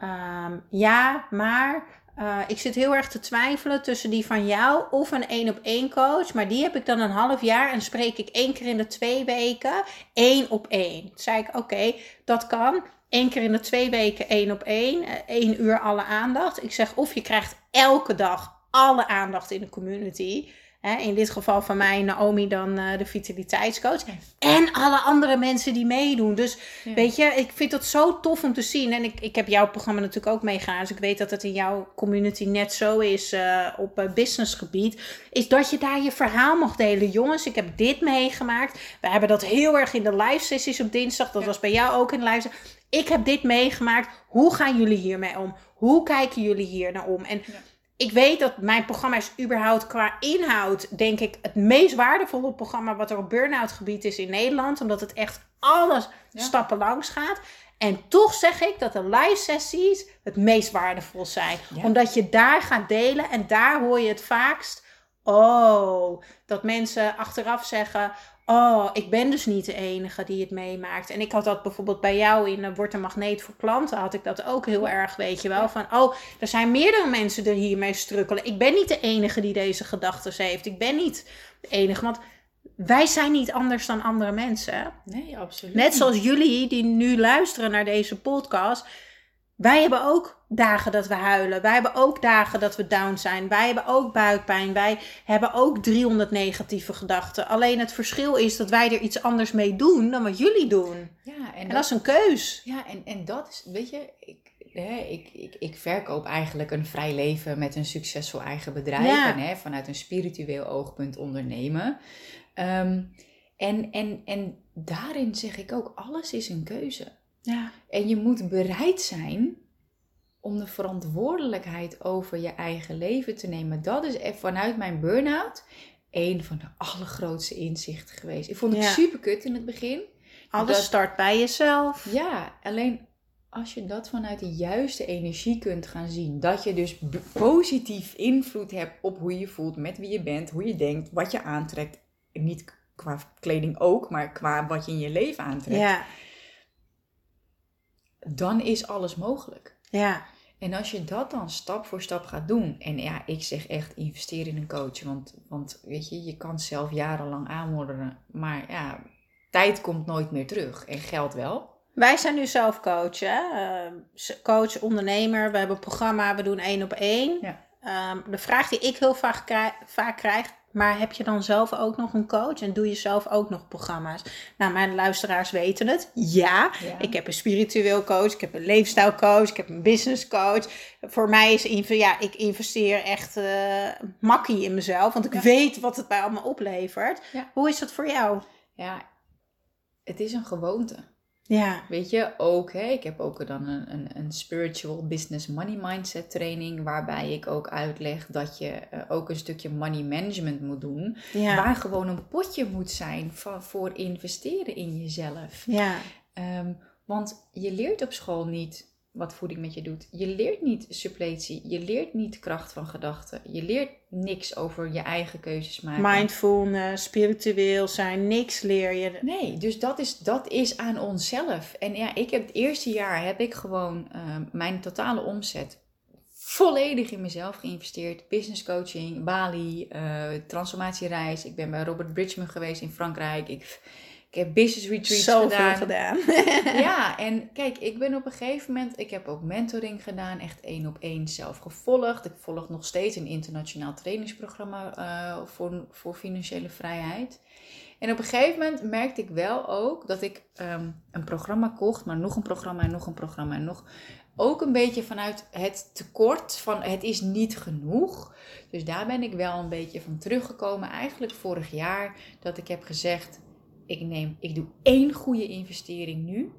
ehm, ja, maar. Eh, ik zit heel erg te twijfelen tussen die van jou of een één op één coach. Maar die heb ik dan een half jaar en spreek ik één keer in de twee weken één op één. Toen zei ik oké, dat kan. Eén keer in de twee weken één op één. eh, één uur alle aandacht. Ik zeg of je krijgt elke dag alle aandacht in de community. Hè, in dit geval van mij, Naomi, dan eh, de vitaliteitscoach. En alle andere mensen die meedoen. Dus Ja. weet je, ik vind dat zo tof om te zien. En ik, ik heb jouw programma natuurlijk ook meegegaan. Dus ik weet dat het in jouw community net zo is eh, op eh, businessgebied. Is dat je daar je verhaal mag delen. Jongens, ik heb dit meegemaakt. We hebben dat heel erg in de live sessies op dinsdag. Dat Ja. was bij jou ook in de live Ik heb dit meegemaakt. Hoe gaan jullie hiermee om? Hoe kijken jullie hier naar om? En Ja. Ik weet dat mijn programma is überhaupt qua inhoud, denk ik, het meest waardevolle programma wat er op burn-out gebied is in Nederland. Omdat het echt alles Ja. stappen langs gaat. En toch zeg ik dat de live sessies het meest waardevol zijn. Ja. Omdat je daar gaat delen en daar hoor je het vaakst. Oh, dat mensen achteraf zeggen. Oh, ik ben dus niet de enige die het meemaakt. En ik had dat bijvoorbeeld bij jou in uh, Word een Magneet voor Klanten. Had ik dat ook heel erg, weet je wel. Van, oh, er zijn meerdere mensen er hiermee strukkelen. Ik ben niet de enige die deze gedachten heeft. Ik ben niet de enige. Want wij zijn niet anders dan andere mensen. Nee, absoluut. Net zoals jullie die nu luisteren naar deze podcast. Wij hebben ook dagen dat we huilen. Wij hebben ook dagen dat we down zijn. Wij hebben ook buikpijn. Wij hebben ook 300 negatieve gedachten. Alleen het verschil is dat wij er iets anders mee doen dan wat jullie doen. Ja, en, En dat, dat is een keus. ja, en, en dat is, weet je, ik, hè, ik, ik, ik verkoop eigenlijk een vrij leven met een succesvol eigen bedrijf. Ja. En hè, vanuit een spiritueel oogpunt ondernemen. Ehm, en, en, en daarin zeg ik ook, alles is een keuze. Ja. En je moet bereid zijn om de verantwoordelijkheid over je eigen leven te nemen. Dat is er vanuit mijn burn-out een van de allergrootste inzichten geweest. Ik vond het Ja. super kut in het begin. Alles Dat- start bij jezelf. Ja, alleen als je dat vanuit de juiste energie kunt gaan zien. Dat je dus positief invloed hebt op hoe je voelt, met wie je bent, hoe je denkt, wat je aantrekt. Niet qua kleding ook, maar qua wat je in je leven aantrekt. Ja. Dan is alles mogelijk. Ja. En als je dat dan stap voor stap gaat doen. En ja, ik zeg echt investeer in een coach. Want, want weet je, je kan zelf jarenlang aanmodderen. Maar ja, tijd komt nooit meer terug. En geld wel. Wij zijn nu zelf coach, hè? Eh, coach, ondernemer. We hebben een programma, we doen één op één. Ja. Ehm, de vraag die ik heel vaak, vaak krijg, maar heb je dan zelf ook nog een coach en doe je zelf ook nog programma's? Nou, mijn luisteraars weten het. Ja, Ja. ik heb een spiritueel coach, ik heb een leefstijlcoach, ik heb een business coach. Voor mij is ja, ik investeer echt eh makkie in mezelf, want ik Ja. weet wat het mij allemaal oplevert. Ja. Hoe is dat voor jou? Ja, het is een gewoonte. Ja, Weet je, ook, hè, ik heb ook dan een, een, een spiritual business money mindset training. Waarbij ik ook uitleg dat je eh, ook een stukje money management moet doen. ja, Waar gewoon een potje moet zijn van, voor investeren in jezelf. ja, Ehm, Want je leert op school niet wat voeding met je doet. Je leert niet suppletie. Je leert niet kracht van gedachten. Je leert niks over je eigen keuzes maken. Mindfulness, spiritueel zijn, niks leer je. Nee, dus dat is, dat is aan onszelf. En ja, ik heb het eerste jaar heb ik gewoon uh, mijn totale omzet volledig in mezelf geïnvesteerd. Business coaching, Bali, uh, transformatiereis. Ik ben bij Robert Bridgman geweest in Frankrijk. Ik, ik heb business retreats Zoveel gedaan. gedaan. <laughs> ja, <laughs> en kijk, ik ben op een gegeven moment, ik heb ook mentoring gedaan, echt één op één zelf gevolgd. Ik volg nog steeds een internationaal trainingsprogramma uh, voor, voor financiële vrijheid. En op een gegeven moment merkte ik wel ook dat ik um, een programma kocht, maar nog een programma en nog een programma en nog. Ook een beetje vanuit het tekort van het is niet genoeg. Dus daar ben ik wel een beetje van teruggekomen. Eigenlijk vorig jaar dat ik heb gezegd, ik, neem, ik doe één goede investering nu.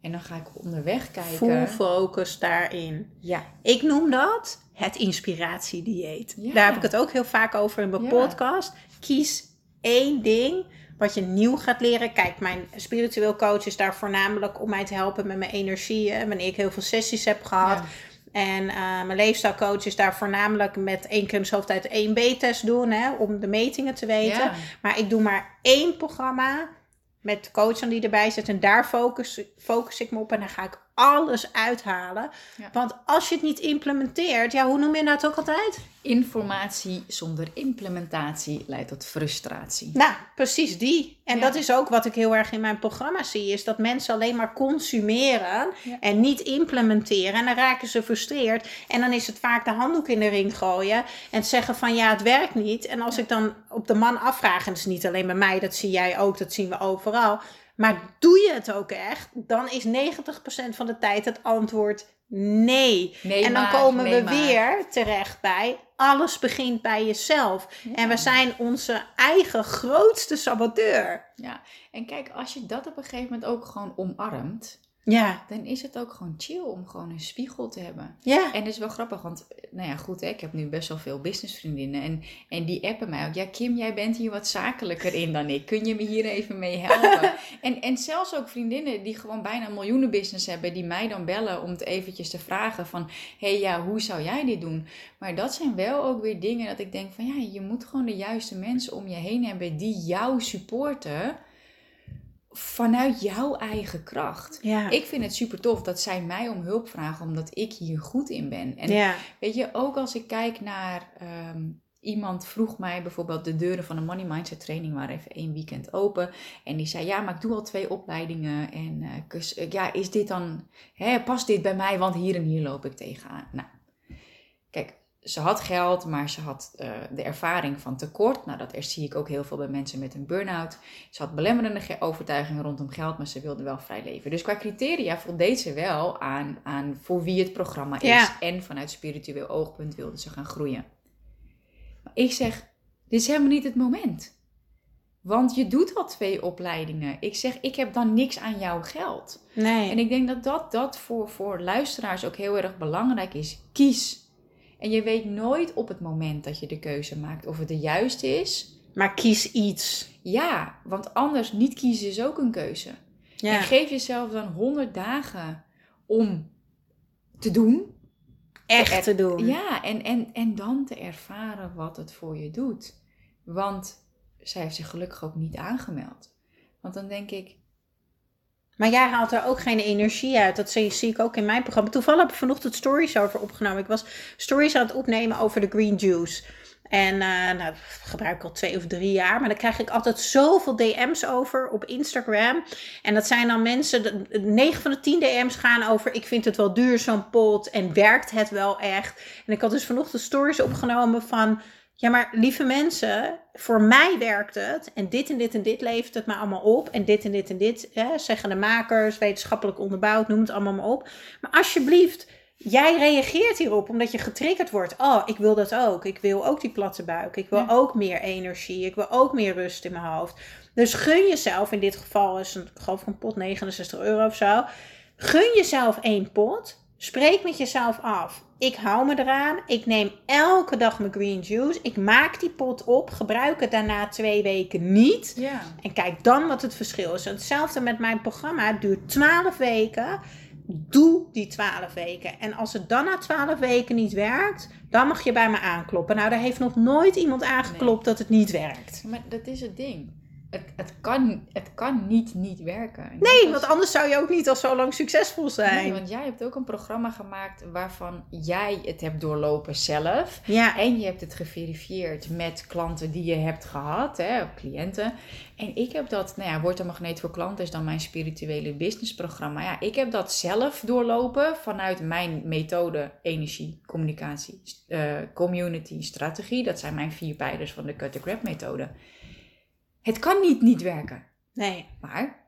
En dan ga ik onderweg kijken. Full focus daarin. Ja. Ik noem dat het inspiratiedieet. Ja. Daar heb ik het ook heel vaak over in mijn Ja. podcast. Kies één ding wat je nieuw gaat leren. Kijk, mijn spiritueel coach is daar voornamelijk om mij te helpen met mijn energieën. Wanneer ik heel veel sessies heb gehad. Ja. En eh, mijn leefstijlcoach is daar voornamelijk met één zijn hoofdtijd één B-test doen. Hè, om de metingen te weten. Ja. Maar ik doe maar één programma met de coach dan die erbij zit. En daar focus, focus ik me op. En dan ga ik alles uithalen. Ja. Want als je het niet implementeert, ja, hoe noem je dat ook altijd? Informatie zonder implementatie leidt tot frustratie. Nou, precies die. En Ja. dat is ook wat ik heel erg in mijn programma zie. Is dat mensen alleen maar consumeren Ja. en niet implementeren. En dan raken ze frustreerd. En dan is het vaak de handdoek in de ring gooien. En zeggen van ja, het werkt niet. En als ik dan op de man afvraag, en dat is niet alleen bij mij, dat zie jij ook, dat zien we overal. Maar doe je het ook echt? Dan is 90% van de tijd het antwoord nee. Nee, en dan maar, komen nee, we maar. weer terecht bij alles begint bij jezelf. En we zijn onze eigen grootste saboteur. Ja, en kijk, als je dat op een gegeven moment ook gewoon omarmt, Ja, dan is het ook gewoon chill om gewoon een spiegel te hebben. ja. En dat is wel grappig, want nou ja, goed, hè, ik heb nu best wel veel businessvriendinnen en, en die appen mij ook. Ja, Kim, jij bent hier wat zakelijker in dan ik. Kun je me hier even mee helpen? <laughs> en, en zelfs ook vriendinnen die gewoon bijna een miljoenen business hebben, die mij dan bellen om het eventjes te vragen van, hé hey, ja, hoe zou jij dit doen? Maar dat zijn wel ook weer dingen dat ik denk van, ja, je moet gewoon de juiste mensen om je heen hebben die jou supporten vanuit jouw eigen kracht. Ja. Ik vind het super tof dat zij mij om hulp vragen omdat ik hier goed in ben. En ja. weet je, ook als ik kijk naar ehm, iemand vroeg mij bijvoorbeeld de deuren van een Money Mindset training waren even één weekend open. En die zei, ja, maar ik doe al twee opleidingen. En eh, kus- eh, ja, is dit dan, hè, past dit bij mij? Want hier en hier loop ik tegenaan. Nou, kijk, ze had geld, maar ze had eh, de ervaring van tekort. Nou, dat zie ik ook heel veel bij mensen met een burn-out. Ze had belemmerende ge- overtuigingen rondom geld, maar ze wilde wel vrij leven. Dus qua criteria voldeed ze wel aan, aan voor wie het programma is. Ja. En vanuit spiritueel oogpunt wilde ze gaan groeien. Maar ik zeg, dit is helemaal niet het moment. Want je doet al twee opleidingen. Ik zeg, ik heb dan niks aan jouw geld. Nee. En ik denk dat dat, dat voor, voor luisteraars ook heel erg belangrijk is. Kies. En je weet nooit op het moment dat je de keuze maakt of het de juiste is. Maar kies iets. Ja, want anders niet kiezen is ook een keuze. Ja. En geef jezelf dan 100 dagen om te doen. Echt te doen. Ja, en, en, en dan te ervaren wat het voor je doet. Want zij heeft zich gelukkig ook niet aangemeld. Want dan denk ik, Maar jij haalt er ook geen energie uit. Dat zie, zie ik ook in mijn programma. Toevallig heb ik vanochtend stories over opgenomen. Ik was stories aan het opnemen over de green juice. En eh, nou, dat gebruik ik al twee of drie jaar. Maar dan krijg ik altijd zoveel DM's over op Instagram. En dat zijn dan mensen, de- 9 van de 10 DM's gaan over... ik vind het wel duur zo'n pot en werkt het wel echt? En ik had dus vanochtend stories opgenomen van... Ja, maar lieve mensen, voor mij werkt het. En dit en dit en dit levert het me allemaal op. En dit en dit en dit, hè, zeggen de makers, wetenschappelijk onderbouwd, noem het allemaal maar op. Maar alsjeblieft, jij reageert hierop omdat je getriggerd wordt. Oh, ik wil dat ook. Ik wil ook die platte buik. Ik wil Ja. ook meer energie. Ik wil ook meer rust in mijn hoofd. Dus gun jezelf, in dit geval is een, geloof ik een pot 69 euro of zo. Gun jezelf één pot. Spreek met jezelf af. Ik hou me eraan. Ik neem elke dag mijn green juice. Ik maak die pot op. Gebruik het daarna twee weken niet. Ja. En kijk dan wat het verschil is. Hetzelfde met mijn programma. Het duurt 12 weken. Doe die 12 weken. En als het dan na 12 weken niet werkt, dan mag je bij me aankloppen. Nou, daar heeft nog nooit iemand aangeklopt dat het niet werkt. Maar dat is het ding. Het, het, kan, het kan niet niet werken. En Nee, want anders zou je ook niet al zo lang succesvol zijn. Nee, want jij hebt ook een programma gemaakt waarvan jij het hebt doorlopen zelf. Ja, En je hebt het geverifieerd met klanten die je hebt gehad, hè, cliënten. En ik heb dat, nou ja, Word een Magneet voor Klanten is dan mijn spirituele businessprogramma. Ja, ik heb dat zelf doorlopen vanuit mijn methode energie, communicatie, eh, community, strategie. Dat zijn mijn vier pijlers van de Cut the Crap methode. Het kan niet niet werken, nee. maar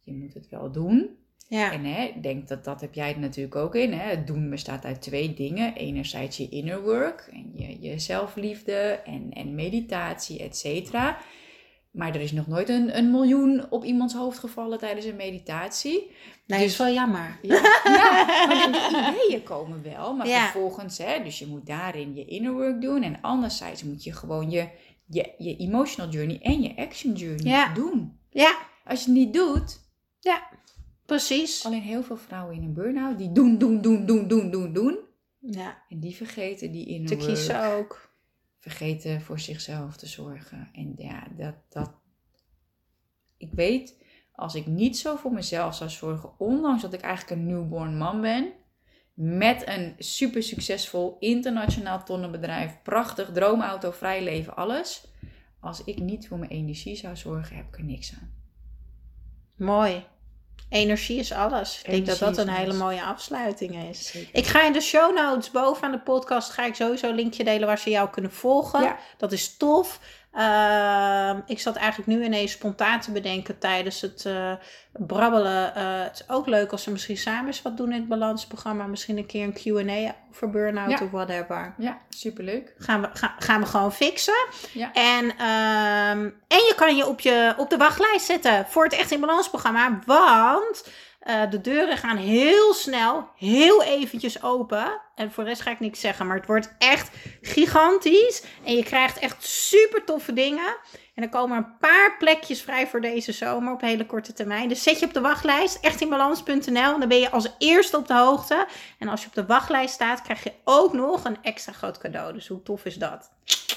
je moet het wel doen. Ja, En hè, ik denk dat dat heb jij er natuurlijk ook in. Hè? Het doen bestaat uit twee dingen. Enerzijds je inner work en je, je zelfliefde en, en meditatie, et cetera. Maar er is nog nooit een, een miljoen op iemands hoofd gevallen tijdens een meditatie. nee, dus- is wel jammer. Ja, ja maar de, de ideeën komen wel. Maar Ja. vervolgens, hè, dus je moet daarin je inner work doen. En anderzijds moet je gewoon je, je, je emotional journey en je action journey Ja. doen. Ja, Als je het niet doet, precies. Alleen heel veel vrouwen in een burn-out die doen, doen, doen, doen, doen, doen, doen. Ja, En die vergeten die in te kiezen ook. Vergeten voor zichzelf te zorgen. En ja, dat, dat. Ik weet, als ik niet zo voor mezelf zou zorgen, ondanks dat ik eigenlijk een newborn man ben, met een super succesvol internationaal tonnenbedrijf, prachtig droomauto, vrij leven, alles. Als ik niet voor mijn energie zou zorgen, heb ik er niks aan. Mooi. Energie is alles. Ik denk dat dat een hele mooie afsluiting is. Zeker. Ik ga in de show notes bovenaan de podcast ga ik sowieso een linkje delen waar ze jou kunnen volgen. Ja. Dat is tof. Ehm, ik zat eigenlijk nu ineens spontaan te bedenken tijdens het eh, brabbelen. Eh, het is ook leuk als ze misschien samen eens wat doen in het balansprogramma. Misschien een keer een Q&A over burn-out Ja. of whatever. Ja, superleuk. Gaan we, ga- gaan we gewoon fixen. Ja. En, ehm, en je kan je op, je op de wachtlijst zetten voor het Echt in Balans programma. Want eh, de deuren gaan heel snel, heel eventjes open. En voor de rest ga ik niks zeggen. Maar het wordt echt gigantisch. En je krijgt echt super toffe dingen. En er komen een paar plekjes vrij voor deze zomer op hele korte termijn. Dus zet je op de wachtlijst, echtinbalans.nl. En dan ben je als eerste op de hoogte. En als je op de wachtlijst staat, krijg je ook nog een extra groot cadeau. Dus hoe tof is dat?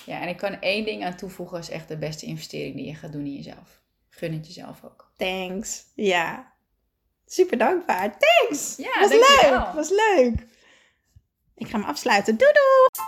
Ja, en ik kan één ding aan toevoegen, is echt de beste investering die je gaat doen in jezelf. Gun het jezelf ook. Thanks. Ja. Super dankbaar. Thanks. Ja, was leuk. Was leuk. Ik ga hem afsluiten. Doei doei.